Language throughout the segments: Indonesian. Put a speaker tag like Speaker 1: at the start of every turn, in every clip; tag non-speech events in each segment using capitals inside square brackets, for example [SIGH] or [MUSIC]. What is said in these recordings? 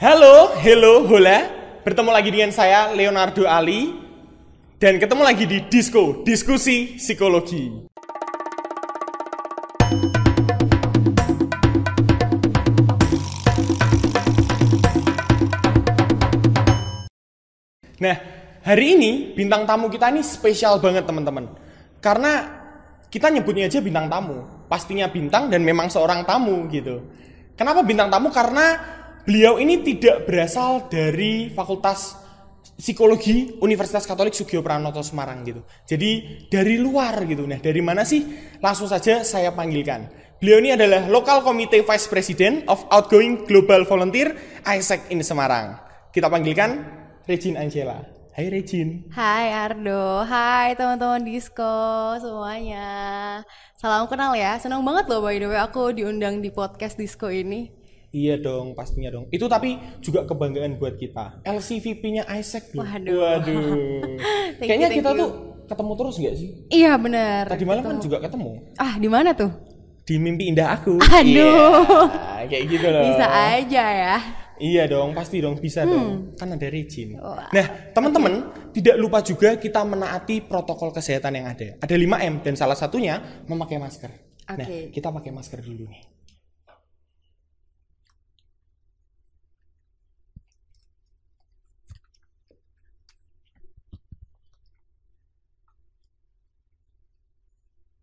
Speaker 1: Halo, hello, hola. Bertemu lagi dengan saya Leonardo Ali dan ketemu lagi di Disco, Diskusi Psikologi. Nah, hari ini bintang tamu kita ini spesial banget teman-teman. Karena kita nyebutnya aja bintang tamu. Pastinya bintang dan memang seorang tamu gitu. Kenapa bintang tamu? Karena beliau ini tidak berasal dari Fakultas Psikologi Universitas Katolik Sugio Pranoto Semarang gitu. Jadi dari luar gitu. Nah, dari mana sih? Langsung saja saya panggilkan. Beliau ini adalah Local Committee Vice President of Outgoing Global Volunteer ISEC in Semarang. Kita panggilkan Regin Angela. Hai Regin.
Speaker 2: Hai Ardo, hai teman-teman disco semuanya. Salam kenal ya, senang banget loh by the way aku diundang di podcast disco ini.
Speaker 1: Iya dong, pastinya dong. Itu tapi juga kebanggaan buat kita. LCVP-nya Isaac loh.
Speaker 2: Waduh.
Speaker 1: Waduh. [LAUGHS] Kayaknya
Speaker 2: you,
Speaker 1: kita
Speaker 2: you.
Speaker 1: tuh ketemu terus nggak sih?
Speaker 2: Iya benar.
Speaker 1: Tadi malam kan juga ketemu.
Speaker 2: Ah di mana tuh?
Speaker 1: Di mimpi indah aku.
Speaker 2: Aduh.
Speaker 1: Iya, kayak gitu loh.
Speaker 2: Bisa aja ya.
Speaker 1: Iya dong, pasti dong, bisa dong. Kan ada.
Speaker 2: Wah.
Speaker 1: Nah, teman-teman, tidak lupa juga kita menaati protokol kesehatan yang ada. Ada 5M dan salah satunya memakai masker. Nah,
Speaker 2: Oke.
Speaker 1: kita pakai masker dulu nih.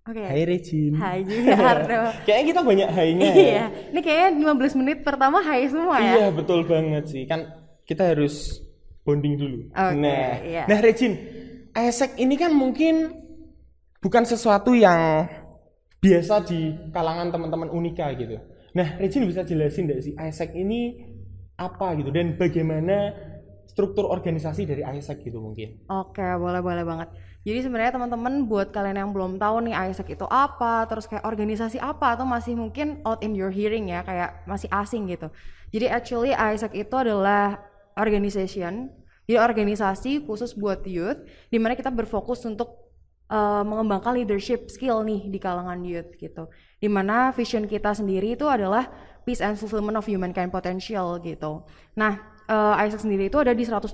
Speaker 2: Oke.
Speaker 1: Hai Regin.
Speaker 2: Hai juga Ardo. [LAUGHS]
Speaker 1: Kayaknya kita banyak hai-nya ya.
Speaker 2: iya. Ini kayaknya 15 menit pertama hai semua ya.
Speaker 1: Iya betul banget sih kan kita harus bonding dulu.
Speaker 2: Oke,
Speaker 1: nah,
Speaker 2: iya.
Speaker 1: nah Regin, Isaac ini kan mungkin bukan sesuatu yang biasa di kalangan teman-teman Unika gitu. Nah, Regin bisa jelasin nggak sih Isaac ini apa gitu dan bagaimana struktur organisasi dari Isaac gitu mungkin?
Speaker 2: Oke, boleh boleh banget. Jadi sebenarnya teman-teman buat kalian yang belum tahu nih ISEC itu apa, terus kayak organisasi apa atau masih mungkin out in your hearing ya, kayak masih asing gitu. Jadi actually ISEC itu adalah organization, jadi organisasi khusus buat youth di mana kita berfokus untuk uh, mengembangkan leadership skill nih di kalangan youth gitu. Di mana vision kita sendiri itu adalah peace and fulfillment of humankind potential gitu. Nah, uh, ISEC sendiri itu ada di 128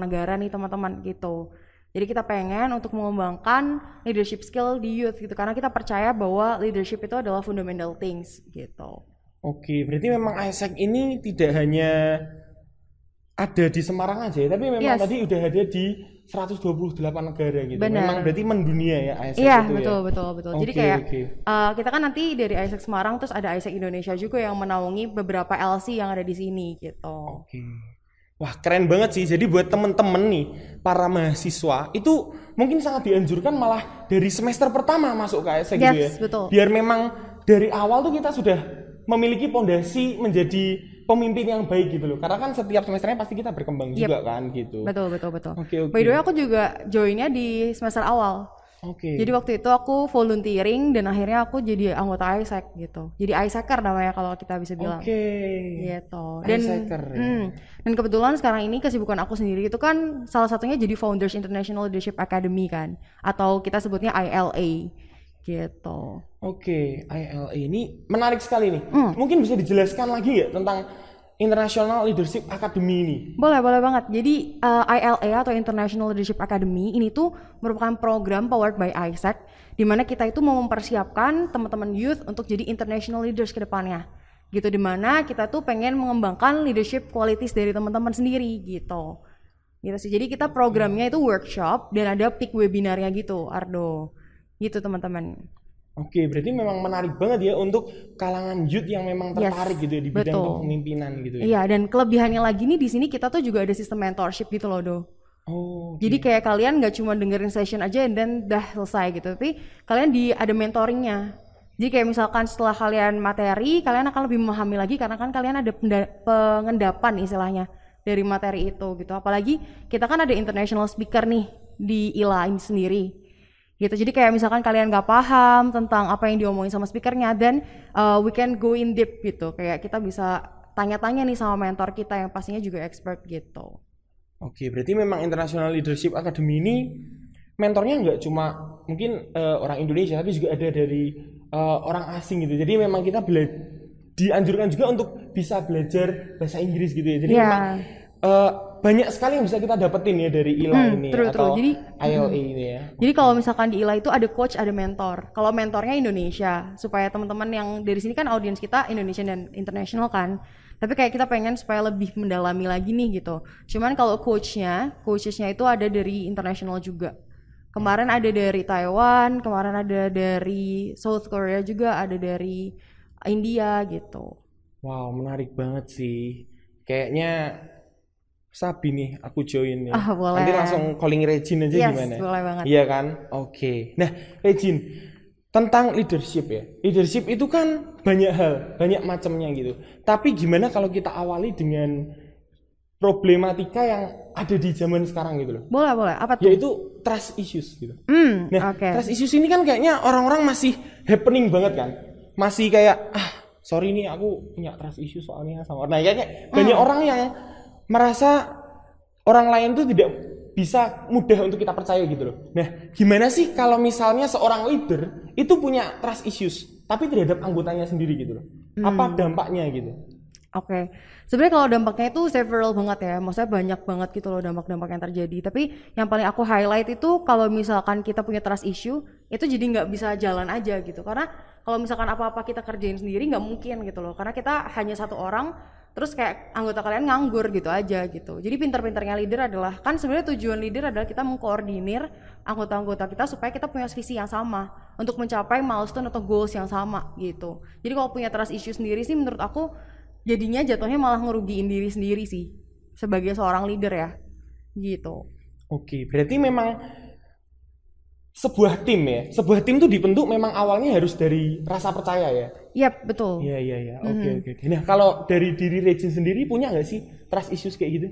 Speaker 2: negara nih teman-teman gitu. Jadi kita pengen untuk mengembangkan leadership skill di youth gitu karena kita percaya bahwa leadership itu adalah fundamental things gitu.
Speaker 1: Oke, berarti memang Isaac ini tidak hanya ada di Semarang aja ya, tapi memang
Speaker 2: Yes.
Speaker 1: tadi udah ada di 128 negara gitu.
Speaker 2: Benar.
Speaker 1: Memang berarti mendunia ya Isaac
Speaker 2: Iya
Speaker 1: itu
Speaker 2: betul
Speaker 1: ya.
Speaker 2: betul betul. Jadi
Speaker 1: Oke,
Speaker 2: kayak
Speaker 1: oke.
Speaker 2: uh, kita kan nanti dari Isaac Semarang terus ada Isaac Indonesia juga yang menaungi beberapa LC yang ada di sini gitu.
Speaker 1: Oke. Wah, keren banget sih. Jadi buat temen-temen nih, para mahasiswa, itu mungkin sangat dianjurkan malah dari semester pertama masuk ke Isaac gitu ya.
Speaker 2: Yes, betul.
Speaker 1: Biar memang dari awal tuh kita sudah memiliki pondasi menjadi pemimpin yang baik gitu loh. Karena kan setiap semesternya pasti kita berkembang
Speaker 2: Yep.
Speaker 1: juga kan gitu.
Speaker 2: Betul betul betul.
Speaker 1: Oke, oke.
Speaker 2: By the way aku juga joinnya di semester awal.
Speaker 1: Oke.
Speaker 2: Jadi waktu itu aku volunteering dan akhirnya aku jadi anggota ISEC gitu. Jadi ISECer namanya kalau kita bisa bilang.
Speaker 1: Oke.
Speaker 2: gitu dan
Speaker 1: Isecer, ya.
Speaker 2: mm, dan kebetulan sekarang ini kesibukan aku sendiri itu kan salah satunya jadi Founders International Leadership Academy kan atau kita sebutnya ILA gitu.
Speaker 1: Oke, ILA ini menarik sekali nih.
Speaker 2: Hmm.
Speaker 1: Mungkin bisa dijelaskan lagi ya tentang International Leadership Academy ini.
Speaker 2: boleh boleh banget. Jadi uh, ILA atau International Leadership Academy ini tuh merupakan program powered by ISEC di mana kita itu mau mempersiapkan teman-teman youth untuk jadi international leaders ke depannya. Gitu di mana kita tuh pengen mengembangkan leadership qualities dari teman-teman sendiri gitu. Gitu sih. Jadi kita programnya itu workshop dan ada peak webinarnya gitu Ardo gitu teman-teman
Speaker 1: Oke, berarti memang menarik banget ya untuk kalangan youth yang memang
Speaker 2: Yes,
Speaker 1: tertarik gitu ya di bidang
Speaker 2: betul.
Speaker 1: kepemimpinan gitu ya.
Speaker 2: iya dan kelebihannya lagi nih di sini kita tuh juga ada sistem mentorship gitu loh do
Speaker 1: Oh, oke.
Speaker 2: Jadi kayak kalian nggak cuma dengerin session aja dan dah selesai gitu, tapi kalian di ada mentoringnya. Jadi kayak misalkan setelah kalian materi, kalian akan lebih memahami lagi karena kan kalian ada pengendapan istilahnya dari materi itu gitu. Apalagi kita kan ada international speaker nih di ILA ini sendiri gitu. Jadi kayak misalkan kalian nggak paham tentang apa yang diomongin sama speakernya, dan uh, we can go in deep gitu. Kayak kita bisa tanya-tanya nih sama mentor kita yang pastinya juga expert gitu.
Speaker 1: Oke, berarti memang International Leadership Academy ini mentornya nggak cuma mungkin eh, orang Indonesia, tapi juga ada dari eh, orang asing gitu. Jadi memang kita bela dianjurkan juga untuk bisa belajar bahasa Inggris gitu ya. Jadi
Speaker 2: Iya.
Speaker 1: memang eh, banyak sekali yang bisa kita dapetin ya dari ILA
Speaker 2: Hmm,
Speaker 1: ini
Speaker 2: true,
Speaker 1: atau
Speaker 2: true. Jadi,
Speaker 1: ILA ini ya.
Speaker 2: Jadi kalau misalkan di ILA itu ada coach, ada mentor. Kalau mentornya Indonesia, supaya teman-teman yang dari sini kan audiens kita Indonesian dan international kan. Tapi kayak kita pengen supaya lebih mendalami lagi nih gitu. Cuman kalau coachnya, coachesnya itu ada dari international juga. Kemarin ada dari Taiwan, kemarin ada dari South Korea juga, ada dari India gitu.
Speaker 1: Wow, menarik banget sih. Kayaknya Sabi nih, aku join ya.
Speaker 2: Ah, boleh.
Speaker 1: Nanti langsung calling Regine aja
Speaker 2: Yes,
Speaker 1: gimana?
Speaker 2: boleh banget.
Speaker 1: Iya kan? Oke. Nah, Regine, tentang leadership ya. Leadership itu kan banyak hal, banyak macamnya gitu. Tapi gimana kalau kita awali dengan problematika yang ada di zaman sekarang gitu loh.
Speaker 2: Boleh, boleh. Apa tuh?
Speaker 1: Yaitu trust issues gitu.
Speaker 2: Hmm,
Speaker 1: Nah,
Speaker 2: oke.
Speaker 1: trust issues ini kan kayaknya orang-orang masih happening banget kan. Masih kayak ah, sorry nih aku punya trust issues soalnya sama. Nah, kayaknya banyak
Speaker 2: Hmm.
Speaker 1: orang yang merasa orang lain tuh tidak bisa mudah untuk kita percaya gitu loh. Nah, gimana sih kalau misalnya seorang leader itu punya trust issues tapi terhadap anggotanya sendiri gitu loh. Apa
Speaker 2: Hmm.
Speaker 1: dampaknya gitu?
Speaker 2: Oke, sebenarnya kalau dampaknya itu several banget ya, maksudnya banyak banget gitu loh dampak-dampak yang terjadi. Tapi yang paling aku highlight itu kalau misalkan kita punya trust issue, itu jadi nggak bisa jalan aja gitu. Karena kalau misalkan apa-apa kita kerjain sendiri nggak mungkin gitu loh. Karena kita hanya satu orang, terus kayak anggota kalian nganggur gitu aja gitu. Jadi pinter-pinternya leader adalah kan sebenarnya tujuan leader adalah kita mengkoordinir anggota-anggota kita supaya kita punya visi yang sama untuk mencapai milestone atau goals yang sama gitu. Jadi kalau punya trust issue sendiri sih menurut aku jadinya jatuhnya malah ngerugiin diri sendiri sih sebagai seorang leader ya gitu
Speaker 1: Oke, berarti memang sebuah tim ya. Sebuah tim tuh dibentuk memang awalnya harus dari rasa percaya ya.
Speaker 2: Yap betul
Speaker 1: Iya iya iya. Oke oke. oke. Nah kalau dari diri Regine sendiri punya nggak sih trust issues kayak gitu?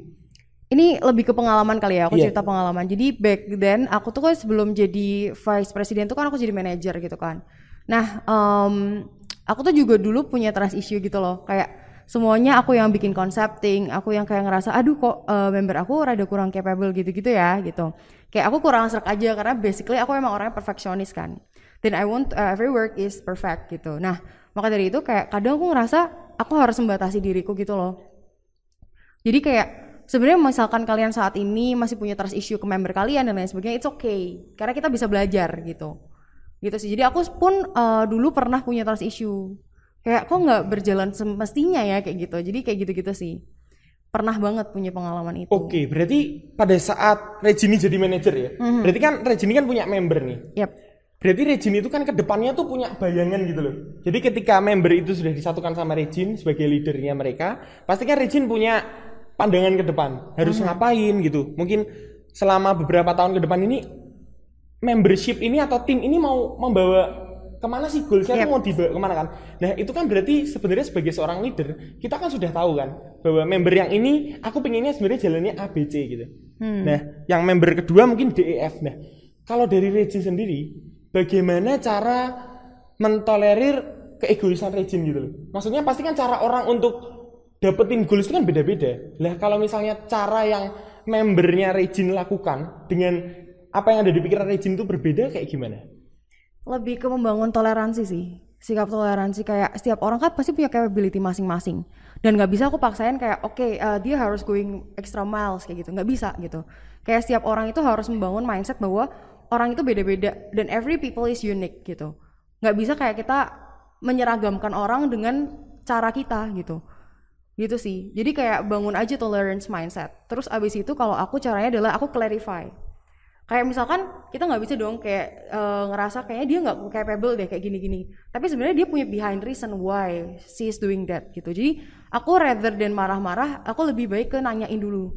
Speaker 2: ini lebih ke pengalaman kali ya aku
Speaker 1: Iya.
Speaker 2: cerita pengalaman jadi back then aku tuh kan sebelum jadi vice president tuh kan aku jadi manajer gitu kan nah em, aku tuh juga dulu punya trust issue gitu loh kayak semuanya aku yang bikin concepting aku yang kayak ngerasa aduh kok eh, member aku rada kurang capable gitu-gitu ya gitu kayak aku kurang serak aja karena basically aku emang orangnya perfeksionis kan then I want uh, every work is perfect gitu nah maka dari itu kayak kadang aku ngerasa aku harus membatasi diriku gitu loh jadi kayak sebenarnya misalkan kalian saat ini masih punya trust issue ke member kalian dan lain sebagainya, it's okay. Karena kita bisa belajar gitu. Gitu sih. Jadi aku pun eh, dulu pernah punya trust issue. Kayak kok nggak berjalan semestinya ya kayak gitu. Jadi kayak gitu-gitu sih. Pernah banget punya pengalaman itu.
Speaker 1: Oke, berarti pada saat Regine jadi manajer ya. Berarti kan Regine kan punya member nih.
Speaker 2: Yap.
Speaker 1: Berarti Regine itu kan ke depannya tuh punya bayangan gitu loh. Jadi ketika member itu sudah disatukan sama Regine sebagai leadernya mereka, pasti kan Regine punya pandangan ke depan, harus ngapain gitu. Mungkin selama beberapa tahun ke depan ini membership ini atau tim ini mau membawa ke mana sih goalsnya
Speaker 2: Yep.
Speaker 1: tuh mau dibawa ke mana kan? Nah itu kan berarti sebenarnya sebagai seorang leader kita kan sudah tahu kan bahwa member yang ini aku pengennya sebenarnya jalannya A B C gitu. Nah yang member kedua mungkin D E F. Nah kalau dari Regine sendiri bagaimana cara mentolerir keegoisan Regine gitu loh? Maksudnya pasti kan cara orang untuk dapetin goals itu kan beda-beda. Lah kalau misalnya cara yang membernya Regine lakukan dengan apa yang ada di pikiran Regine itu berbeda kayak gimana?
Speaker 2: Lebih ke membangun toleransi sih. Sikap toleransi kayak setiap orang kan pasti punya capability masing-masing. Dan nggak bisa aku paksain kayak oke eh, dia harus going extra miles kayak gitu. Nggak bisa gitu. Kayak setiap orang itu harus membangun mindset bahwa orang itu beda-beda dan every people is unique gitu. Nggak bisa kayak kita menyeragamkan orang dengan cara kita gitu. Gitu sih. Jadi kayak bangun aja tolerance mindset. Terus abis itu kalau aku caranya adalah aku clarify kayak misalkan kita nggak bisa dong kayak eh, ngerasa kayaknya dia nggak capable deh kayak gini-gini. Tapi sebenarnya dia punya behind reason why she is doing that gitu. Jadi aku rather than marah-marah aku lebih baik ke nanyain dulu.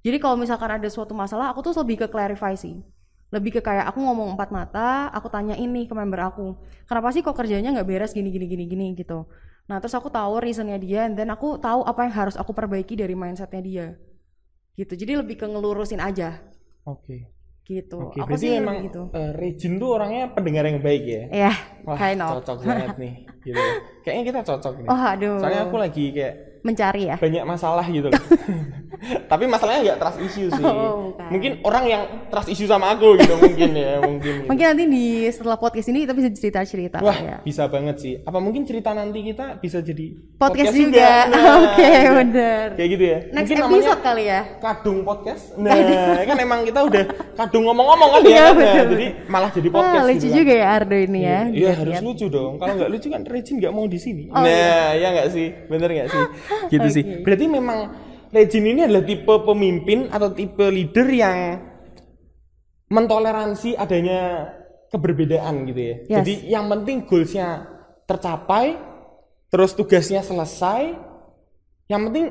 Speaker 2: Jadi kalau misalkan ada suatu masalah aku tuh lebih ke clarify sih. Lebih ke kayak aku ngomong empat mata aku tanya ini ke member aku kenapa sih kok kerjanya nggak beres gini gini gini gini? Gitu. Nah terus aku tahu reasonnya dia dan aku tahu apa yang harus aku perbaiki dari mindsetnya dia. Gitu. Jadi lebih ke ngelurusin aja.
Speaker 1: Oke.
Speaker 2: Gitu.
Speaker 1: Oke,
Speaker 2: Aku sih
Speaker 1: memang
Speaker 2: gitu.
Speaker 1: eh, Regine tuh orangnya pendengar yang baik ya.
Speaker 2: Ya,
Speaker 1: Wah,
Speaker 2: kind of.
Speaker 1: cocok banget nih. Gitu. [LAUGHS] Kayaknya kita cocok nih.
Speaker 2: Oh, aduh.
Speaker 1: Soalnya aku lagi kayak
Speaker 2: mencari ya
Speaker 1: banyak masalah gitu loh. [LAUGHS] Tapi masalahnya nggak trust issue sih.
Speaker 2: Oh, bukan.
Speaker 1: mungkin orang yang trust issue sama aku gitu mungkin ya, [LAUGHS] mungkin. gitu.
Speaker 2: mungkin nanti di setelah podcast ini kita bisa cerita cerita
Speaker 1: Wah,
Speaker 2: ya
Speaker 1: bisa banget sih. Apa mungkin cerita nanti kita bisa jadi
Speaker 2: podcast, juga, [LAUGHS] oke
Speaker 1: gitu.
Speaker 2: bener
Speaker 1: Kayak gitu ya.
Speaker 2: next
Speaker 1: mungkin
Speaker 2: episode kali ya
Speaker 1: kadung podcast. Nah, kan emang kita udah kadung ngomong-ngomong kan
Speaker 2: Iya,
Speaker 1: ya. kan? Nah, jadi malah jadi podcast
Speaker 2: ah, lucu
Speaker 1: gitu kan.
Speaker 2: juga ya Ardo ini ya
Speaker 1: Iya harus
Speaker 2: Lihat-lihat.
Speaker 1: lucu dong. Kalau nggak lucu kan Regin nggak mau di sini.
Speaker 2: Oh,
Speaker 1: nah, ya nggak sih, bener nggak sih? [LAUGHS] Gitu sih.
Speaker 2: Oke.
Speaker 1: Berarti memang Regin ini adalah tipe pemimpin atau tipe leader yang mentoleransi adanya keberbedaan gitu ya.
Speaker 2: Yes.
Speaker 1: Jadi yang penting goalsnya tercapai, terus tugasnya selesai. Yang penting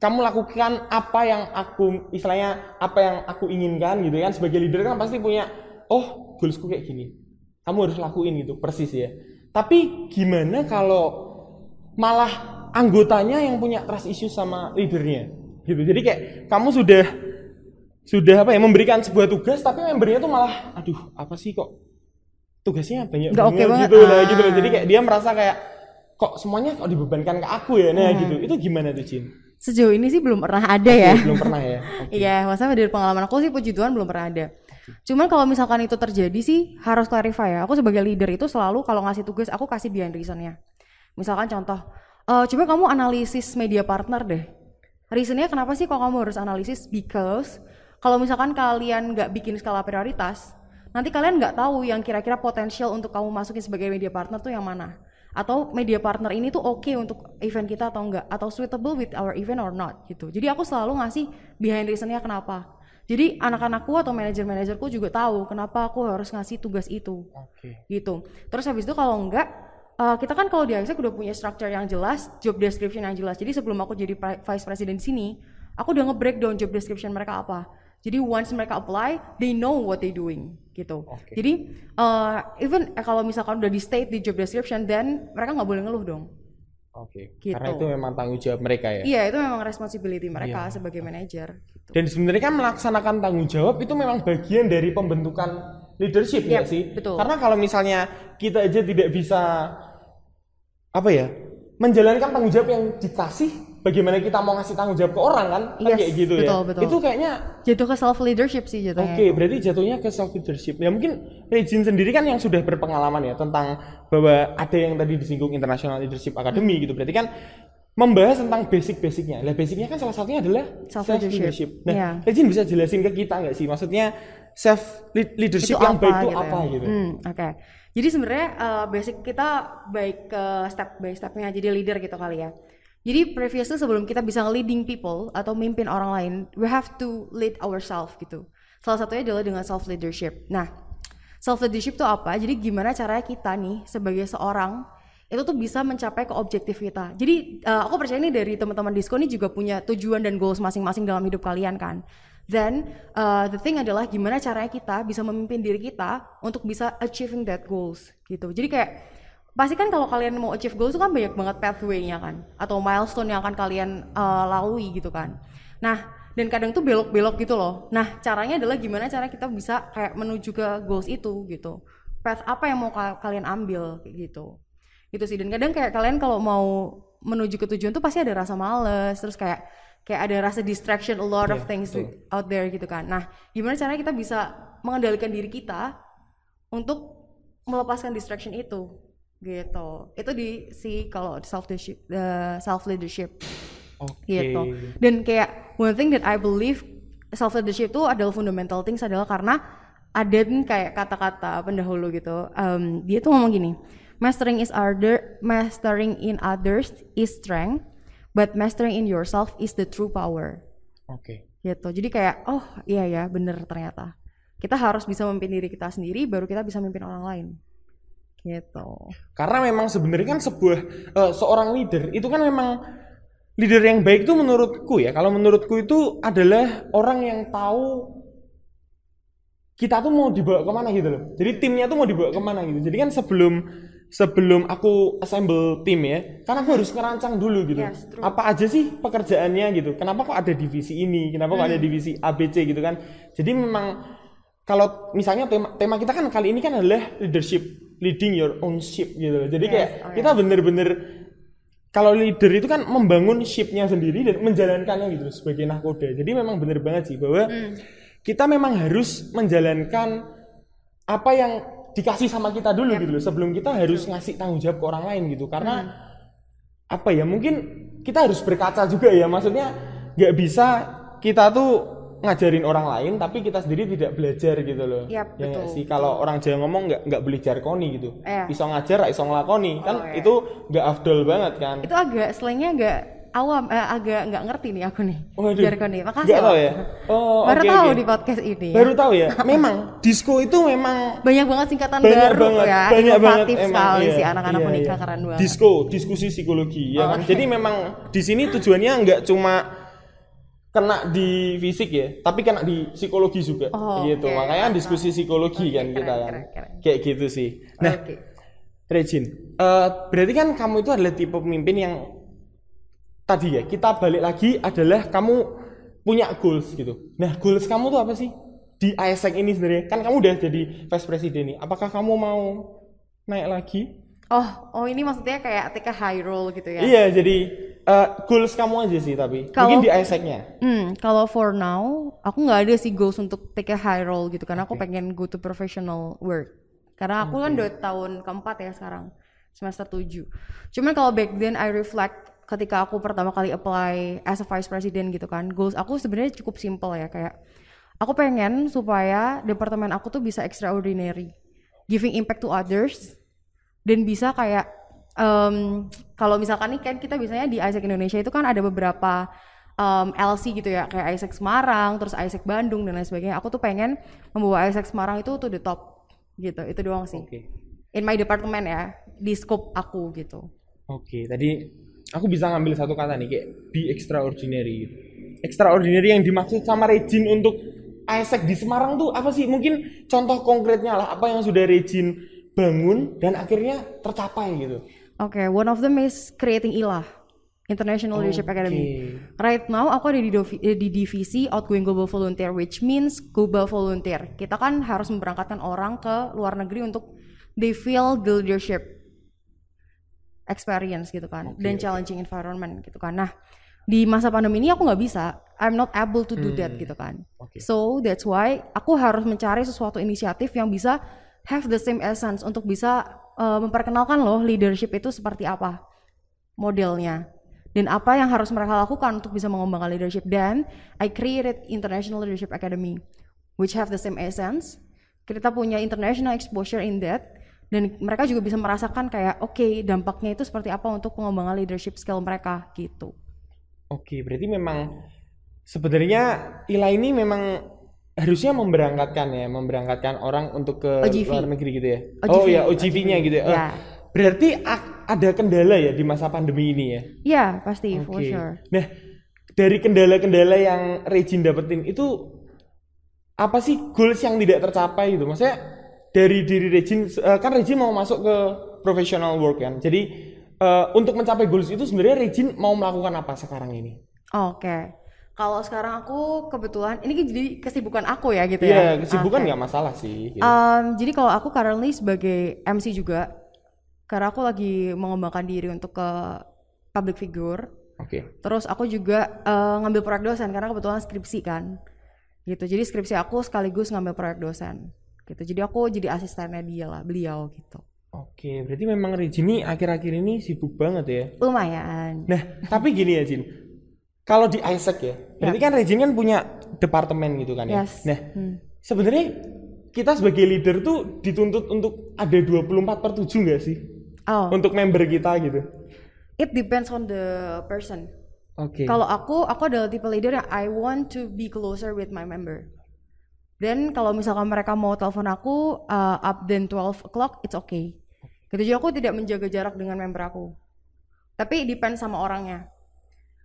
Speaker 1: kamu lakukan apa yang aku istilahnya apa yang aku inginkan gitu kan sebagai leader kan pasti punya oh goalsku kayak gini kamu harus lakuin gitu persis ya tapi gimana kalau malah anggotanya yang punya trust issue sama leadernya gitu jadi kayak kamu sudah sudah apa ya memberikan sebuah tugas tapi membernya tuh malah aduh apa sih kok tugasnya banyak
Speaker 2: Nggak oke banget.
Speaker 1: gitu lah
Speaker 2: Ah.
Speaker 1: gitu loh jadi kayak dia merasa kayak kok semuanya kok dibebankan ke aku ya nah
Speaker 2: Hmm.
Speaker 1: gitu itu gimana tuh Jin
Speaker 2: sejauh ini sih belum pernah ada ya
Speaker 1: belum pernah ya. [LAUGHS]
Speaker 2: Iya, maksudnya dari pengalaman aku sih puji Tuhan belum pernah ada. Cuman kalau misalkan itu terjadi sih harus clarify ya. Aku sebagai leader itu selalu kalau ngasih tugas aku kasih behind reasonnya. Misalkan contoh, eh coba kamu analisis media partner deh. Reasonnya kenapa sih kok kamu harus analisis? Because kalau misalkan kalian nggak bikin skala prioritas, nanti kalian nggak tahu yang kira-kira potensial untuk kamu masukin sebagai media partner tuh yang mana. Atau media partner ini tuh oke untuk event kita atau enggak, atau suitable with our event or not gitu. Jadi aku selalu ngasih behind reasonnya kenapa. Jadi anak-anakku atau manajer-manajerku juga tahu kenapa aku harus ngasih tugas itu
Speaker 1: oke
Speaker 2: gitu. Terus habis itu kalau enggak eh, kita kan kalau di ISEC udah punya structure yang jelas, job description yang jelas. Jadi sebelum aku jadi vice president di sini, aku udah nge-breakdown job description mereka apa. Jadi once mereka apply, they know what they doing gitu.
Speaker 1: Oke.
Speaker 2: Jadi eh, even eh, kalau misalkan udah di state di job description, then mereka nggak boleh ngeluh dong.
Speaker 1: oke
Speaker 2: Gitu.
Speaker 1: karena itu memang tanggung jawab mereka ya
Speaker 2: Iya itu memang responsibility mereka
Speaker 1: Iya.
Speaker 2: sebagai manajer. Gitu.
Speaker 1: Dan sebenarnya kan melaksanakan tanggung jawab itu memang bagian dari pembentukan leadership ya
Speaker 2: Yep,
Speaker 1: sih.
Speaker 2: betul.
Speaker 1: Karena kalau misalnya kita aja tidak bisa apa ya menjalankan tanggung jawab yang dikasih, bagaimana kita mau ngasih tanggung jawab ke orang kan? Kan
Speaker 2: Yes,
Speaker 1: kayak gitu
Speaker 2: betul,
Speaker 1: ya.
Speaker 2: betul.
Speaker 1: Itu kayaknya
Speaker 2: Jatuh ke self leadership sih
Speaker 1: oke.
Speaker 2: jatuhnya.
Speaker 1: berarti jatuhnya ke self leadership. Ya mungkin Regin sendiri kan yang sudah berpengalaman ya tentang bahwa ada yang tadi disinggung International Leadership Academy gitu. Berarti kan membahas tentang basic-basicnya. Lah basicnya kan salah satunya adalah self
Speaker 2: Self-leadership.
Speaker 1: leadership. Nah,
Speaker 2: Iya.
Speaker 1: Regin bisa jelasin ke kita nggak sih? Maksudnya self lead- leadership
Speaker 2: itu
Speaker 1: yang
Speaker 2: apa
Speaker 1: baik itu
Speaker 2: gitu
Speaker 1: apa
Speaker 2: ya.
Speaker 1: gitu?
Speaker 2: Hmm, Oke. Jadi sebenarnya uh, basic kita baik ke step by stepnya jadi leader gitu kali ya. Jadi previously sebelum kita bisa leading people atau mimpin orang lain, we have to lead ourselves gitu. Salah satunya adalah dengan self leadership. Nah, self leadership itu apa? Jadi gimana caranya kita nih sebagai seorang itu tuh bisa mencapai ke objektif kita. Jadi uh, aku percaya ini dari teman-teman Disco ini juga punya tujuan dan goals masing-masing dalam hidup kalian kan. Then uh, the thing adalah gimana caranya kita bisa memimpin diri kita untuk bisa achieving that goals gitu. Jadi kayak pasti kan kalau kalian mau achieve goals itu kan banyak banget pathway-nya kan atau milestone yang akan kalian uh, lalui gitu kan. Nah, dan kadang tuh belok-belok gitu loh. Nah, caranya adalah gimana cara kita bisa kayak menuju ke goals itu gitu. Path apa yang mau ka- kalian ambil gitu. Gitu sih. Dan kadang kayak kalian kalau mau menuju ke tujuan tuh pasti ada rasa males, terus kayak kayak ada rasa distraction a lot of
Speaker 1: Iya,
Speaker 2: things
Speaker 1: betul.
Speaker 2: out there gitu kan. Nah, gimana caranya kita bisa mengendalikan diri kita untuk melepaskan distraction itu gitu. Itu di si kalau self leadership self leadership
Speaker 1: Oke.
Speaker 2: gitu. Dan kayak one thing that I believe self leadership itu adalah fundamental things adalah karena ada kayak kata-kata pendahulu gitu. Em, dia tuh ngomong gini, mastering is other, mastering in others is strength, but mastering in yourself is the true power.
Speaker 1: Oke.
Speaker 2: Gitu. Jadi kayak oh iya ya bener ternyata. Kita harus bisa memimpin diri kita sendiri baru kita bisa memimpin orang lain. Gitu.
Speaker 1: Karena memang sebenarnya kan sebuah eh, seorang leader itu kan memang leader yang baik itu menurutku ya. Kalau menurutku itu adalah orang yang tahu kita tuh mau dibawa ke mana gitu loh. Jadi timnya tuh mau dibawa ke mana gitu. Jadi kan sebelum sebelum aku assemble tim ya, kan aku harus ngerancang dulu gitu.
Speaker 2: Yes, true.
Speaker 1: Apa aja sih pekerjaannya gitu? Kenapa kok ada divisi ini? Kenapa kok ada
Speaker 2: Hmm.
Speaker 1: divisi ABC gitu kan? Jadi memang kalau misalnya tema, tema kita kan kali ini kan adalah leadership, leading your own ship gitu. Jadi
Speaker 2: Yes,
Speaker 1: kayak
Speaker 2: oh
Speaker 1: kita bener-bener kalau leader itu kan membangun shipnya sendiri dan menjalankannya gitu sebagai nahkoda. Jadi memang bener banget sih bahwa kita memang harus menjalankan apa yang dikasih sama kita dulu gitu loh. Sebelum kita harus ngasih tanggung jawab ke orang lain gitu. Karena apa ya mungkin kita harus berkaca juga ya. Maksudnya nggak bisa kita tuh ngajarin orang lain tapi kita sendiri tidak belajar gitu loh.
Speaker 2: Yap,
Speaker 1: ya nggak
Speaker 2: betul,
Speaker 1: sih? Kalau orang Jawa ngomong nggak nggak beli jarkoni gitu.
Speaker 2: Iya.
Speaker 1: iso ngajar iso ngelakoni. Kan
Speaker 2: iya.
Speaker 1: itu nggak afdol banget kan.
Speaker 2: Itu agak slangnya agak awam, eh, agak nggak ngerti nih aku nih.
Speaker 1: Waduh.
Speaker 2: Jargon nih. Makasih loh.
Speaker 1: tahu ya oh
Speaker 2: Baru
Speaker 1: oke,
Speaker 2: tahu
Speaker 1: oke.
Speaker 2: di podcast ini.
Speaker 1: baru tahu ya [LAUGHS] memang disco itu memang
Speaker 2: Banyak banget singkatan
Speaker 1: banyak
Speaker 2: baru
Speaker 1: banget
Speaker 2: ya.
Speaker 1: banyak banget
Speaker 2: Inovatif sekali
Speaker 1: iya,
Speaker 2: sih anak-anak
Speaker 1: iya,
Speaker 2: menikah
Speaker 1: iya.
Speaker 2: keren banget.
Speaker 1: Disco, diskusi psikologi ya kan.
Speaker 2: Oke.
Speaker 1: Jadi memang di sini tujuannya nggak cuma kena di fisik ya, tapi kena di psikologi juga
Speaker 2: Oh,
Speaker 1: gitu.
Speaker 2: oke.
Speaker 1: Makanya diskusi psikologi
Speaker 2: Oke,
Speaker 1: kan
Speaker 2: keren,
Speaker 1: kita kan.
Speaker 2: keren, keren.
Speaker 1: Kayak gitu sih. Nah,
Speaker 2: Oke.
Speaker 1: Regin, eh, berarti kan kamu itu adalah tipe pemimpin yang tadi ya, kita balik lagi adalah kamu punya goals gitu. Nah, goals kamu tuh apa sih? Di ASEC ini sebenarnya, kan kamu udah jadi vice president nih. Apakah kamu mau naik lagi?
Speaker 2: Oh, oh ini maksudnya kayak take a high role gitu ya.
Speaker 1: Iya, jadi eh, goals kamu aja sih tapi
Speaker 2: Kalau-
Speaker 1: mungkin di ASEC-nya.
Speaker 2: Hmm, kalau for now, aku nggak ada sih goals untuk take a high role gitu karena aku pengen go to professional work. Karena aku kan udah tahun keempat ya sekarang, semester 7. Cuman kalau back then I reflect ketika aku pertama kali apply as a vice president gitu kan, goals aku sebenarnya cukup simple ya kayak aku pengen supaya departemen aku tuh bisa extraordinary, giving impact to others dan bisa kayak em, kalau misalkan nih kan kita biasanya di Isaac Indonesia itu kan ada beberapa em, LC gitu ya kayak Isaac Semarang terus Isaac Bandung dan lain sebagainya. Aku tuh pengen membawa Isaac Semarang itu to the top gitu itu doang sih.
Speaker 1: Oke.
Speaker 2: in my department ya di scope aku gitu.
Speaker 1: Oke, tadi aku bisa ngambil satu kata nih kayak be extraordinary. gitu. Extraordinary yang dimaksud sama Regin untuk ASEC di Semarang tuh apa sih? Mungkin contoh konkretnya lah apa yang sudah Regin bangun dan akhirnya tercapai gitu.
Speaker 2: Oke, one of them is creating ILAH, International Leadership
Speaker 1: Oke.
Speaker 2: Academy. Right now aku ada di, dovi- eh, di divisi Outgoing Global Volunteer, which means global volunteer. Kita kan harus memberangkatkan orang ke luar negeri untuk they feel the leadership experience gitu kan,
Speaker 1: Oke,
Speaker 2: dan challenging environment gitu kan. Nah, di masa pandemi ini aku nggak bisa, I'm not able to do that
Speaker 1: Hmm.
Speaker 2: gitu kan.
Speaker 1: Oke.
Speaker 2: So that's why aku harus mencari sesuatu inisiatif yang bisa have the same essence untuk bisa uh, memperkenalkan loh leadership itu seperti apa modelnya dan apa yang harus mereka lakukan untuk bisa mengembangkan leadership dan I created International Leadership Academy which have the same essence kita punya international exposure in that dan mereka juga bisa merasakan kayak oke dampaknya itu seperti apa untuk pengembangan leadership skill mereka gitu
Speaker 1: Oke, berarti memang sebenarnya ILA ini memang harusnya memberangkatkan ya, memberangkatkan orang untuk ke
Speaker 2: OGV.
Speaker 1: luar negeri gitu ya.
Speaker 2: OGV,
Speaker 1: oh ya, OGV-nya
Speaker 2: OGV,
Speaker 1: gitu ya. Eh,
Speaker 2: ya.
Speaker 1: Berarti a- ada kendala ya di masa pandemi ini ya.
Speaker 2: ya pasti for
Speaker 1: Oke.
Speaker 2: sure
Speaker 1: Nah, dari kendala-kendala yang Regin dapetin itu apa sih goals yang tidak tercapai gitu? Maksudnya dari diri Regin eh, kan Regin mau masuk ke professional work kan. Jadi eh, untuk mencapai goals itu sebenarnya Regin mau melakukan apa sekarang ini?
Speaker 2: Oke. Kalau sekarang aku kebetulan ini kan jadi kesibukan aku ya gitu
Speaker 1: Iya,
Speaker 2: ya.
Speaker 1: kesibukan
Speaker 2: Oke.
Speaker 1: nggak masalah sih. gitu.
Speaker 2: Um, jadi kalau aku currently sebagai MC juga, karena aku lagi mengembangkan diri untuk ke public figure.
Speaker 1: Oke.
Speaker 2: Terus aku juga uh, ngambil proyek dosen karena kebetulan skripsi kan, gitu. Jadi skripsi aku sekaligus ngambil proyek dosen, gitu. Jadi aku jadi asistennya dia lah, beliau gitu.
Speaker 1: Oke, berarti memang Regin ini akhir-akhir ini sibuk banget ya.
Speaker 2: Lumayan.
Speaker 1: Nah, tapi gini ya, Jin. Kalau di Isaac ya, berarti kan Regin kan punya departemen gitu kan ya.
Speaker 2: Yes.
Speaker 1: Nah,
Speaker 2: Hmm.
Speaker 1: sebenarnya kita sebagai leader tuh dituntut untuk ada 24 per 7 nggak sih?
Speaker 2: Oh,
Speaker 1: Untuk member kita gitu.
Speaker 2: it depends on the person.
Speaker 1: Oke.
Speaker 2: Kalau aku, aku adalah tipe leader yang I want to be closer with my member. Dan kalau misalkan mereka mau telepon aku uh, up then 12 o'clock, it's okay. Gitu jadi aku tidak menjaga jarak dengan member aku. Tapi depend sama orangnya.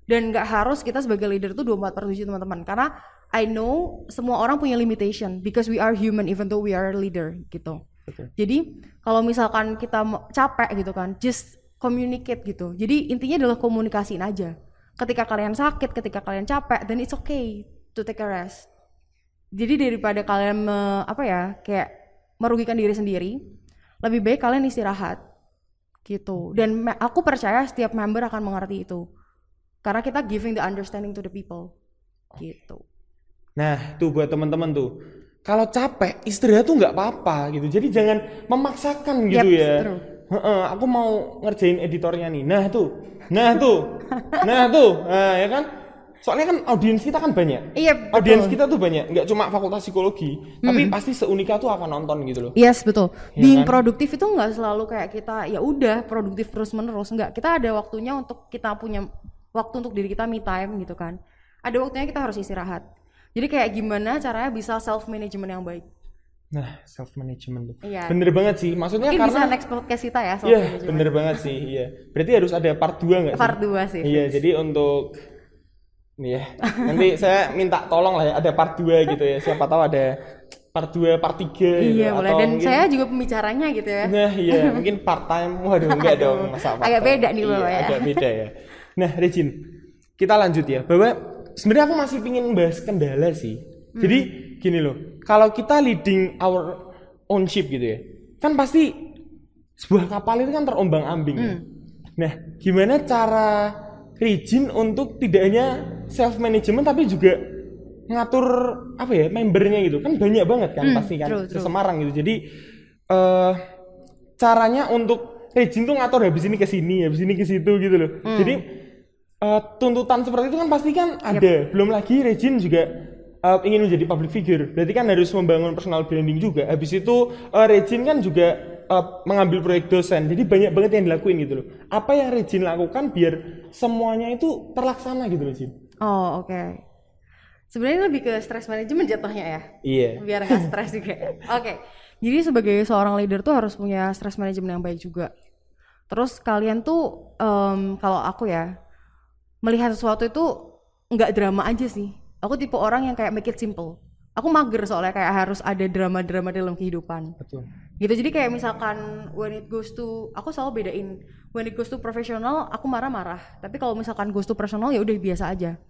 Speaker 2: Dan nggak harus kita sebagai leader tuh 24 per 7 teman-teman. Karena I know semua orang punya limitation because we are human even though we are a leader gitu.
Speaker 1: Betul.
Speaker 2: Jadi kalau misalkan kita capek gitu kan, just communicate gitu. Jadi intinya adalah komunikasiin aja. Ketika kalian sakit, ketika kalian capek, then it's okay to take a rest. Jadi daripada kalian me- apa ya, kayak merugikan diri sendiri, lebih baik kalian istirahat. gitu dan aku percaya setiap member akan mengerti itu karena kita giving the understanding to the people gitu
Speaker 1: Nah, tuh buat teman-teman tuh. Kalau capek, istirahat tuh nggak apa-apa gitu. Jadi jangan memaksakan gitu
Speaker 2: Yep,
Speaker 1: ya.
Speaker 2: true.
Speaker 1: Heeh, aku mau ngerjain editornya nih. Nah tuh, nah tuh, nah tuh, nah ya kan. Soalnya kan audiens kita kan banyak.
Speaker 2: iya betul
Speaker 1: Audiens kita tuh banyak, nggak cuma fakultas psikologi, tapi pasti seunika tuh akan nonton gitu loh.
Speaker 2: Yes betul.
Speaker 1: Ya
Speaker 2: Being
Speaker 1: kan?
Speaker 2: produktif itu nggak selalu kayak kita ya udah produktif terus menerus nggak. Kita ada waktunya untuk kita punya waktu untuk diri kita me time gitu kan. Ada waktunya kita harus istirahat. Jadi kayak gimana caranya bisa self management yang baik.
Speaker 1: Nah, self management tuh.
Speaker 2: Iya.
Speaker 1: Bener banget sih. Maksudnya
Speaker 2: Mungkin bisa
Speaker 1: karena
Speaker 2: next podcast kita ya
Speaker 1: Iya,
Speaker 2: management.
Speaker 1: bener banget sih. Iya. Berarti harus ada part 2 nggak sih?
Speaker 2: Part 2 sih.
Speaker 1: Iya, jadi untuk Iya, nanti saya minta tolong lah ya ada part 2 gitu ya. Siapa tahu ada part 2, part 3 gitu
Speaker 2: Iya boleh dan
Speaker 1: mungkin
Speaker 2: saya juga pembicaranya gitu ya.
Speaker 1: Nah, iya, mungkin part time. Waduh, enggak
Speaker 2: Aduh,
Speaker 1: dong, masa part
Speaker 2: agak beda nih,
Speaker 1: Iya,
Speaker 2: Bapak, ya.
Speaker 1: Agak beda ya. Nah, Regin, kita lanjut ya. Bahwa sebenarnya aku masih pingin bahas kendala sih.
Speaker 2: Hmm.
Speaker 1: Jadi gini loh, kalau kita leading our own ship gitu ya, kan pasti sebuah kapal itu kan terombang-ambing. ya.
Speaker 2: Hmm.
Speaker 1: Nah, gimana cara Regin untuk tidak hanya self management tapi juga ngatur apa ya membernya gitu. Kan banyak banget kan
Speaker 2: Hmm,
Speaker 1: pasti kan
Speaker 2: true, true.
Speaker 1: sesemarang gitu. Jadi eh caranya untuk Regin tuh ngatur habis ini ke sini habis ini ke situ gitu loh.
Speaker 2: Hmm.
Speaker 1: jadi eh, tuntutan seperti itu kan pasti kan ada. Belum lagi Regin juga eh, ingin menjadi public figure. Berarti kan harus membangun personal branding juga. Habis itu eh, Regin kan juga eh, mengambil proyek dosen. Jadi banyak banget yang dilakuin gitu loh. Apa yang Regin lakukan biar semuanya itu terlaksana gitu loh Jin
Speaker 2: Oh oke. Sebenarnya lebih ke stress management jatuhnya ya.
Speaker 1: iya
Speaker 2: biar nggak stres juga. [LAUGHS] Oke, jadi sebagai seorang leader tuh harus punya stress management yang baik juga. Terus kalian tuh em, kalau aku ya melihat sesuatu itu nggak drama aja sih. Aku tipe orang yang kayak make it simple. Aku mager soalnya kayak harus ada drama-drama dalam kehidupan.
Speaker 1: betul
Speaker 2: Gitu jadi kayak misalkan when it goes to aku selalu bedain when it goes to profesional aku marah-marah. Tapi kalau misalkan goes to personal ya udah biasa aja
Speaker 1: ya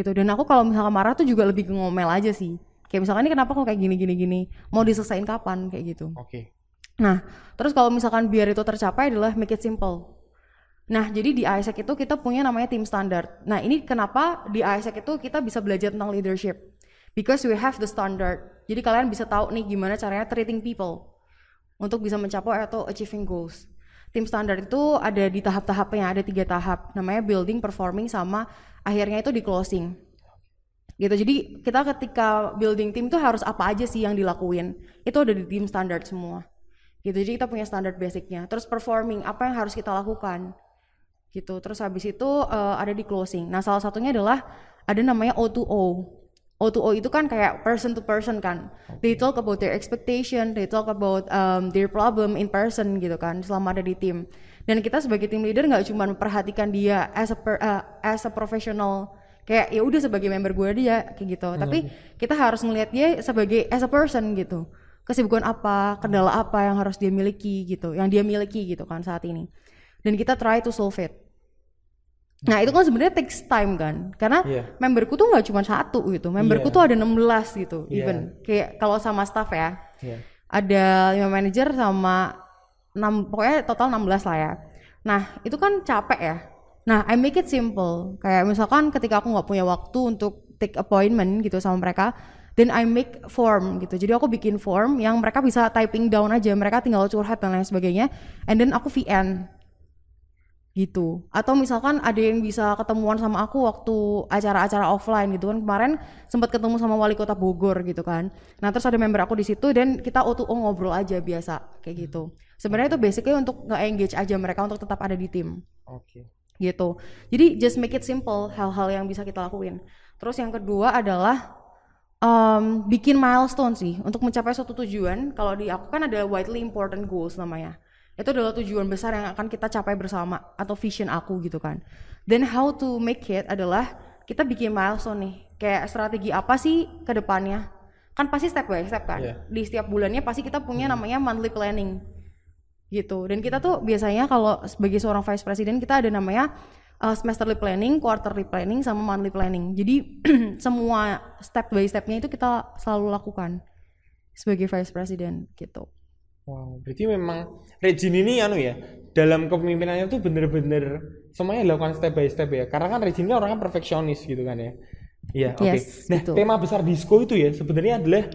Speaker 2: gitu. Dan aku kalau misalkan marah tuh juga lebih ke ngomel aja sih. Kayak misalkan ini kenapa kok kayak gini gini gini? Mau diselesain kapan? Kayak gitu.
Speaker 1: Oke.
Speaker 2: Nah terus kalau misalkan biar itu tercapai adalah make it simple. Nah jadi di ISEC itu kita punya namanya tim standar nah ini kenapa di ISEC itu kita bisa belajar tentang leadership? Because we have the standard. Jadi kalian bisa tahu nih gimana caranya treating people untuk bisa mencapai atau achieving goals. Tim standar itu ada di tahap-tahapnya, ada tiga tahap, namanya building, performing, sama akhirnya itu di closing. Gitu. Jadi kita ketika building tim itu harus apa aja sih yang dilakuin? Itu ada di tim standar semua. Gitu. Jadi kita punya standar basicnya. Terus performing, apa yang harus kita lakukan? Gitu. Terus habis itu eh, ada di closing. Nah, salah satunya adalah ada namanya O2O. O2O itu kan kayak person to person kan. They talk about their expectation, they talk about um, their problem in person gitu kan selama ada di tim. Dan kita sebagai tim leader nggak cuma memperhatikan dia as a per- uh, as a professional kayak ya udah sebagai member gue dia kayak gitu. Tapi kita harus ngelihat dia sebagai as a person gitu. Kesibukan apa, kendala apa yang harus dia miliki gitu, yang dia miliki gitu kan saat ini. Dan kita try to solve it. Nah itu kan sebenarnya takes time kan, karena
Speaker 1: Iya.
Speaker 2: memberku tuh nggak cuma satu gitu, memberku
Speaker 1: Iya.
Speaker 2: tuh ada 16 gitu,
Speaker 1: Iya.
Speaker 2: even kayak kalau sama staff ya,
Speaker 1: Iya.
Speaker 2: ada lima manajer sama 6, pokoknya total 16 lah ya. Nah itu kan capek ya. Nah I make it simple, kayak misalkan ketika aku nggak punya waktu untuk take appointment gitu sama mereka, then I make form gitu. Jadi aku bikin form yang mereka bisa typing down aja, mereka tinggal curhat dan lain sebagainya, and then aku VN gitu. Atau misalkan ada yang bisa ketemuan sama aku waktu acara-acara offline gitu kan. Kemarin sempat ketemu sama wali kota Bogor gitu kan. Nah terus ada member aku di situ dan kita O2O ngobrol aja biasa kayak gitu. Sebenarnya itu basically untuk nge-engage aja mereka untuk tetap ada di tim.
Speaker 1: Oke.
Speaker 2: Gitu. Jadi just make it simple hal-hal yang bisa kita lakuin. Terus yang kedua adalah um, bikin milestone sih. Untuk mencapai suatu tujuan kalau di aku kan ada widely important goals namanya itu adalah tujuan besar yang akan kita capai bersama atau vision aku gitu kan then how to make it adalah kita bikin milestone nih kayak strategi apa sih ke depannya kan pasti step by step kan
Speaker 1: Iya.
Speaker 2: di setiap bulannya pasti kita punya namanya monthly planning gitu dan kita tuh biasanya kalau sebagai seorang vice president kita ada namanya uh, semesterly planning, quarterly planning, sama monthly planning. Jadi [CLEARS THROAT] semua step by stepnya itu kita selalu lakukan sebagai vice president gitu.
Speaker 1: Wow, berarti memang Regine ini anu ya, dalam kepemimpinannya tuh bener-bener semuanya dilakukan step by step ya. Karena kan Regine ini orangnya perfeksionis gitu kan ya. Iya, oke.
Speaker 2: Yes,
Speaker 1: Nah,
Speaker 2: betul.
Speaker 1: tema besar disco itu ya sebenarnya adalah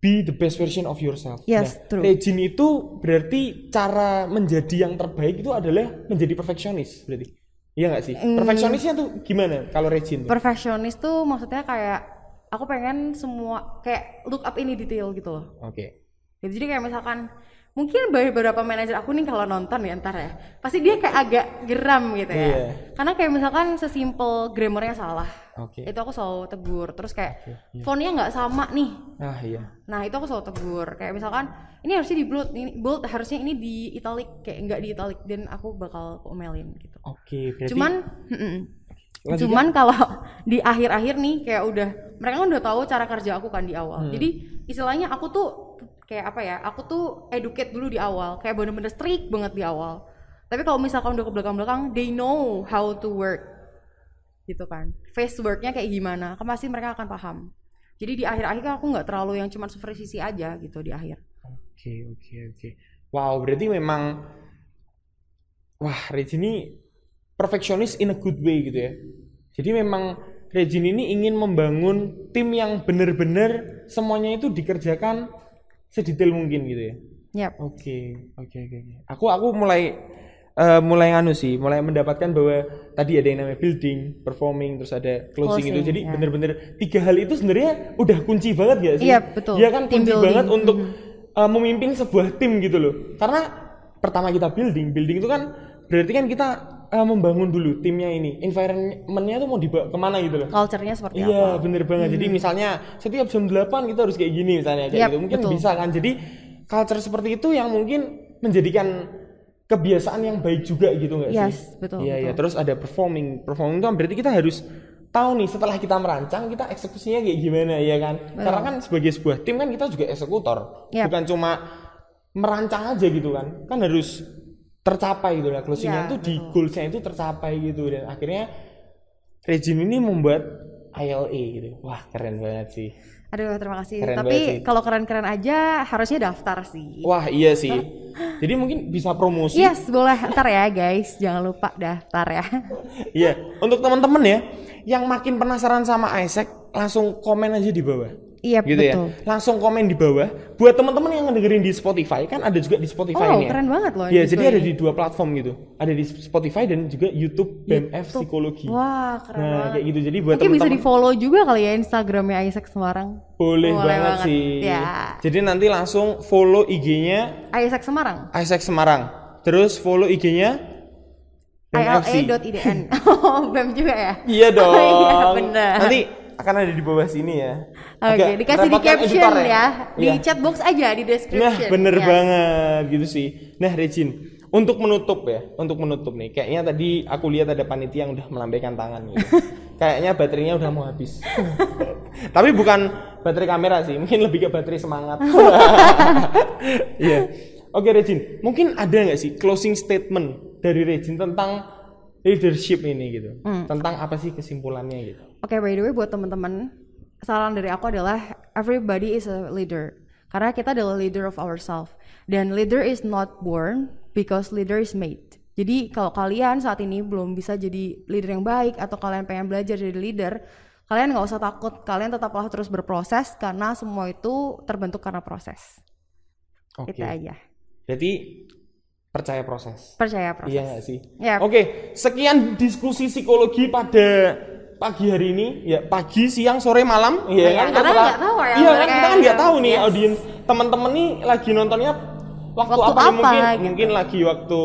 Speaker 1: be the best version of yourself.
Speaker 2: Yes,
Speaker 1: nah,
Speaker 2: true.
Speaker 1: Regine itu berarti cara menjadi yang terbaik itu adalah menjadi perfeksionis berarti. Iya nggak sih?
Speaker 2: Mm.
Speaker 1: Perfeksionisnya tuh gimana kalau Regine? tuh?
Speaker 2: Perfeksionis tuh maksudnya kayak aku pengen semua kayak look up ini detail gitu loh.
Speaker 1: Oke.
Speaker 2: Gitu, Jadi kayak misalkan mungkin beberapa manajer aku nih kalau nonton ya ntar ya pasti dia kayak agak geram gitu ya.
Speaker 1: Iya.
Speaker 2: Karena kayak misalkan sesimpel grammarnya salah.
Speaker 1: Oke.
Speaker 2: Itu aku selalu tegur. Terus kayak
Speaker 1: Oke, iya.
Speaker 2: fontnya nggak sama nih.
Speaker 1: Ah iya.
Speaker 2: Nah itu aku selalu tegur. Kayak misalkan ini harusnya di bold, ini bold harusnya ini di italic kayak nggak di italic dan aku bakal omelin gitu.
Speaker 1: Oke, berarti
Speaker 2: Cuman, mm-mm.
Speaker 1: Lanjutkan.
Speaker 2: cuman kalau [LAUGHS] di akhir-akhir nih kayak udah mereka kan udah tahu cara kerja aku kan di awal.
Speaker 1: Hmm.
Speaker 2: Jadi istilahnya aku tuh kayak apa ya? Aku tuh educate dulu di awal, kayak bener-bener strict banget di awal. Tapi kalau misalkan udah ke belakang-belakang, they know how to work, gitu kan. Face worknya kayak gimana? Kan pasti mereka akan paham. Jadi di akhir-akhir aku nggak terlalu yang cuma supervisi aja gitu di akhir.
Speaker 1: Oke, oke, oke. Wow, berarti memang wah, Regine ini perfeksionis in a good way gitu ya. Jadi memang Regine ini ingin membangun tim yang benar-benar semuanya itu dikerjakan sedetail mungkin gitu ya.
Speaker 2: Yap.
Speaker 1: Oke, oke, oke. oke. Aku aku mulai eh, mulai anu sih, mulai mendapatkan bahwa tadi ada yang namanya building, performing, terus ada closing, itu.
Speaker 2: Closing,
Speaker 1: Jadi
Speaker 2: ya.
Speaker 1: bener-bener tiga hal itu sebenarnya udah kunci banget gak sih?
Speaker 2: Iya, betul.
Speaker 1: Iya kan
Speaker 2: Team
Speaker 1: kunci
Speaker 2: building.
Speaker 1: banget untuk eh, memimpin sebuah tim gitu loh. Karena pertama kita building, building itu kan berarti kan kita eh, membangun dulu timnya ini, environmentnya tuh mau dibawa ke mana gitu loh.
Speaker 2: Culture-nya seperti
Speaker 1: Iya
Speaker 2: apa? Hmm.
Speaker 1: bener banget. Jadi misalnya setiap jam 8 kita harus kayak gini misalnya kayak
Speaker 2: Yap,
Speaker 1: gitu. Mungkin
Speaker 2: betul.
Speaker 1: bisa kan. Jadi culture seperti itu yang mungkin menjadikan kebiasaan yang baik juga gitu nggak
Speaker 2: Yes,
Speaker 1: sih?
Speaker 2: betul,
Speaker 1: Iya iya.
Speaker 2: betul.
Speaker 1: Terus ada performing. Performing itu kan berarti kita harus tahu nih setelah kita merancang kita eksekusinya kayak gimana ya kan? Karena kan sebagai sebuah tim kan kita juga eksekutor.
Speaker 2: Yap.
Speaker 1: Bukan cuma merancang aja gitu kan. Kan harus tercapai gitu lah closingnya
Speaker 2: Iya,
Speaker 1: itu di goalsnya itu tercapai gitu dan akhirnya Regime ini membuat ILA gitu. Wah, keren banget sih.
Speaker 2: Aduh, terima kasih.
Speaker 1: Keren
Speaker 2: Tapi kalau keren-keren aja harusnya daftar sih.
Speaker 1: Wah, iya sih. Jadi mungkin bisa promosi.
Speaker 2: Yes, boleh. Ntar ya guys, jangan lupa daftar ya.
Speaker 1: Iya, untuk teman-teman ya yang makin penasaran sama Isaac, langsung komen aja di bawah.
Speaker 2: Iya,
Speaker 1: gitu
Speaker 2: betul.
Speaker 1: ya. Langsung komen di bawah. Buat teman-teman yang ngedengerin di Spotify, kan ada juga di Spotify
Speaker 2: Oh,
Speaker 1: ini ya.
Speaker 2: keren banget loh
Speaker 1: Iya,
Speaker 2: di
Speaker 1: jadi ada di dua platform gitu. Ada di Spotify dan juga YouTube BMF
Speaker 2: YouTube.
Speaker 1: Psikologi.
Speaker 2: Wah, keren
Speaker 1: Nah,
Speaker 2: banget.
Speaker 1: kayak gitu. Jadi buat
Speaker 2: Mungkin bisa
Speaker 1: teman-teman
Speaker 2: di follow juga kali ya Instagramnya Isaac Semarang.
Speaker 1: boleh,
Speaker 2: Boleh
Speaker 1: banget,
Speaker 2: banget,
Speaker 1: sih.
Speaker 2: ya.
Speaker 1: Jadi nanti langsung follow IG-nya
Speaker 2: Isaac Semarang.
Speaker 1: Isaac Semarang. Terus follow IG-nya.
Speaker 2: ILA.idn. [LAUGHS] Oh, BEM juga ya?
Speaker 1: Iya [LAUGHS] dong.
Speaker 2: Iya, benar.
Speaker 1: Nanti akan ada di bawah sini ya.
Speaker 2: Oke,
Speaker 1: Agak
Speaker 2: dikasih di caption
Speaker 1: editor
Speaker 2: ya. Di
Speaker 1: Iya.
Speaker 2: chat box aja di description.
Speaker 1: Nah, bener banget gitu sih. Nah, Regin, untuk menutup ya, untuk menutup nih. Kayaknya tadi aku lihat ada panitia yang udah melambaikan tangan gitu. [LAUGHS] Kayaknya baterainya udah mau habis. [LAUGHS] Tapi bukan baterai kamera sih, mungkin lebih ke baterai semangat. [LAUGHS] Iya. Oke, Regin, mungkin ada nggak sih closing statement dari Regin tentang leadership ini gitu?
Speaker 2: Hmm.
Speaker 1: Tentang apa sih kesimpulannya gitu?
Speaker 2: Oke, by the way buat teman-teman, saran dari aku adalah everybody is a leader. Karena kita adalah leader of ourselves. Dan leader is not born because leader is made. Jadi kalau kalian saat ini belum bisa jadi leader yang baik atau kalian pengen belajar jadi leader, kalian nggak usah takut. Kalian tetaplah terus berproses karena semua itu terbentuk karena proses.
Speaker 1: Oke.
Speaker 2: Itu aja.
Speaker 1: Berarti percaya proses.
Speaker 2: Percaya proses.
Speaker 1: Iya nggak sih?
Speaker 2: Yap.
Speaker 1: Oke, sekian diskusi psikologi pada pagi hari ini. Ya, pagi, siang, sore, malam. Iya
Speaker 2: Iya,
Speaker 1: kan?
Speaker 2: karena nggak tahu ya,
Speaker 1: Iya kan, kita kan nggak tahu nih
Speaker 2: yes.
Speaker 1: audiens teman-teman nih lagi nontonnya waktu,
Speaker 2: Waktu
Speaker 1: apa,
Speaker 2: apa,
Speaker 1: mungkin
Speaker 2: gitu.
Speaker 1: mungkin lagi waktu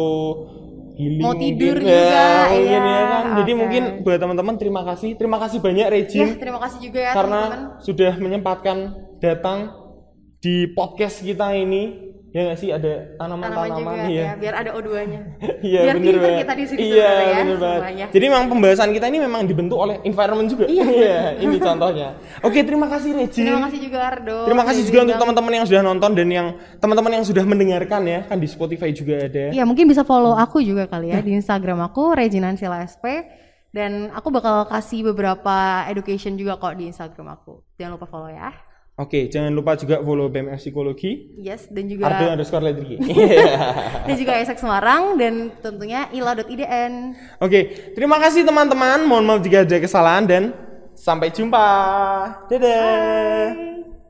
Speaker 1: healing
Speaker 2: Mau tidur
Speaker 1: mungkin.
Speaker 2: juga,
Speaker 1: ya,
Speaker 2: iya,
Speaker 1: ya kan. Jadi
Speaker 2: oke.
Speaker 1: mungkin buat teman-teman terima kasih. Terima kasih banyak Regin
Speaker 2: Ya, terima kasih juga ya
Speaker 1: karena
Speaker 2: teman-teman.
Speaker 1: sudah menyempatkan datang di podcast kita ini. Ya nggak sih ada
Speaker 2: Tanaman
Speaker 1: tanaman-tanaman iya.
Speaker 2: ya, biar ada O2-nya. [LAUGHS]
Speaker 1: Iya
Speaker 2: biar
Speaker 1: bener banget.
Speaker 2: kita di sini
Speaker 1: Iya
Speaker 2: ya,
Speaker 1: bener banget.
Speaker 2: semuanya.
Speaker 1: Jadi memang pembahasan kita ini memang dibentuk oleh environment juga. Iya. [LAUGHS] ini contohnya. Oke terima kasih Regin.
Speaker 2: Terima kasih juga Ardo.
Speaker 1: Terima kasih juga untuk teman-teman yang sudah nonton dan yang teman-teman yang sudah mendengarkan ya kan di Spotify juga ada.
Speaker 2: Iya mungkin bisa follow aku juga kali ya di Instagram aku Reginansila SP dan aku bakal kasih beberapa education juga kok di Instagram aku. Jangan lupa follow ya.
Speaker 1: Oke, jangan lupa juga follow BMF Psikologi.
Speaker 2: Yes, dan juga
Speaker 1: Ardo underscore Ledriki. [LAUGHS] [LAUGHS]
Speaker 2: dan juga Isaac Semarang dan tentunya ila.idn.
Speaker 1: Oke, terima kasih teman-teman. Mohon maaf jika ada kesalahan dan sampai jumpa. Dadah.
Speaker 2: Bye.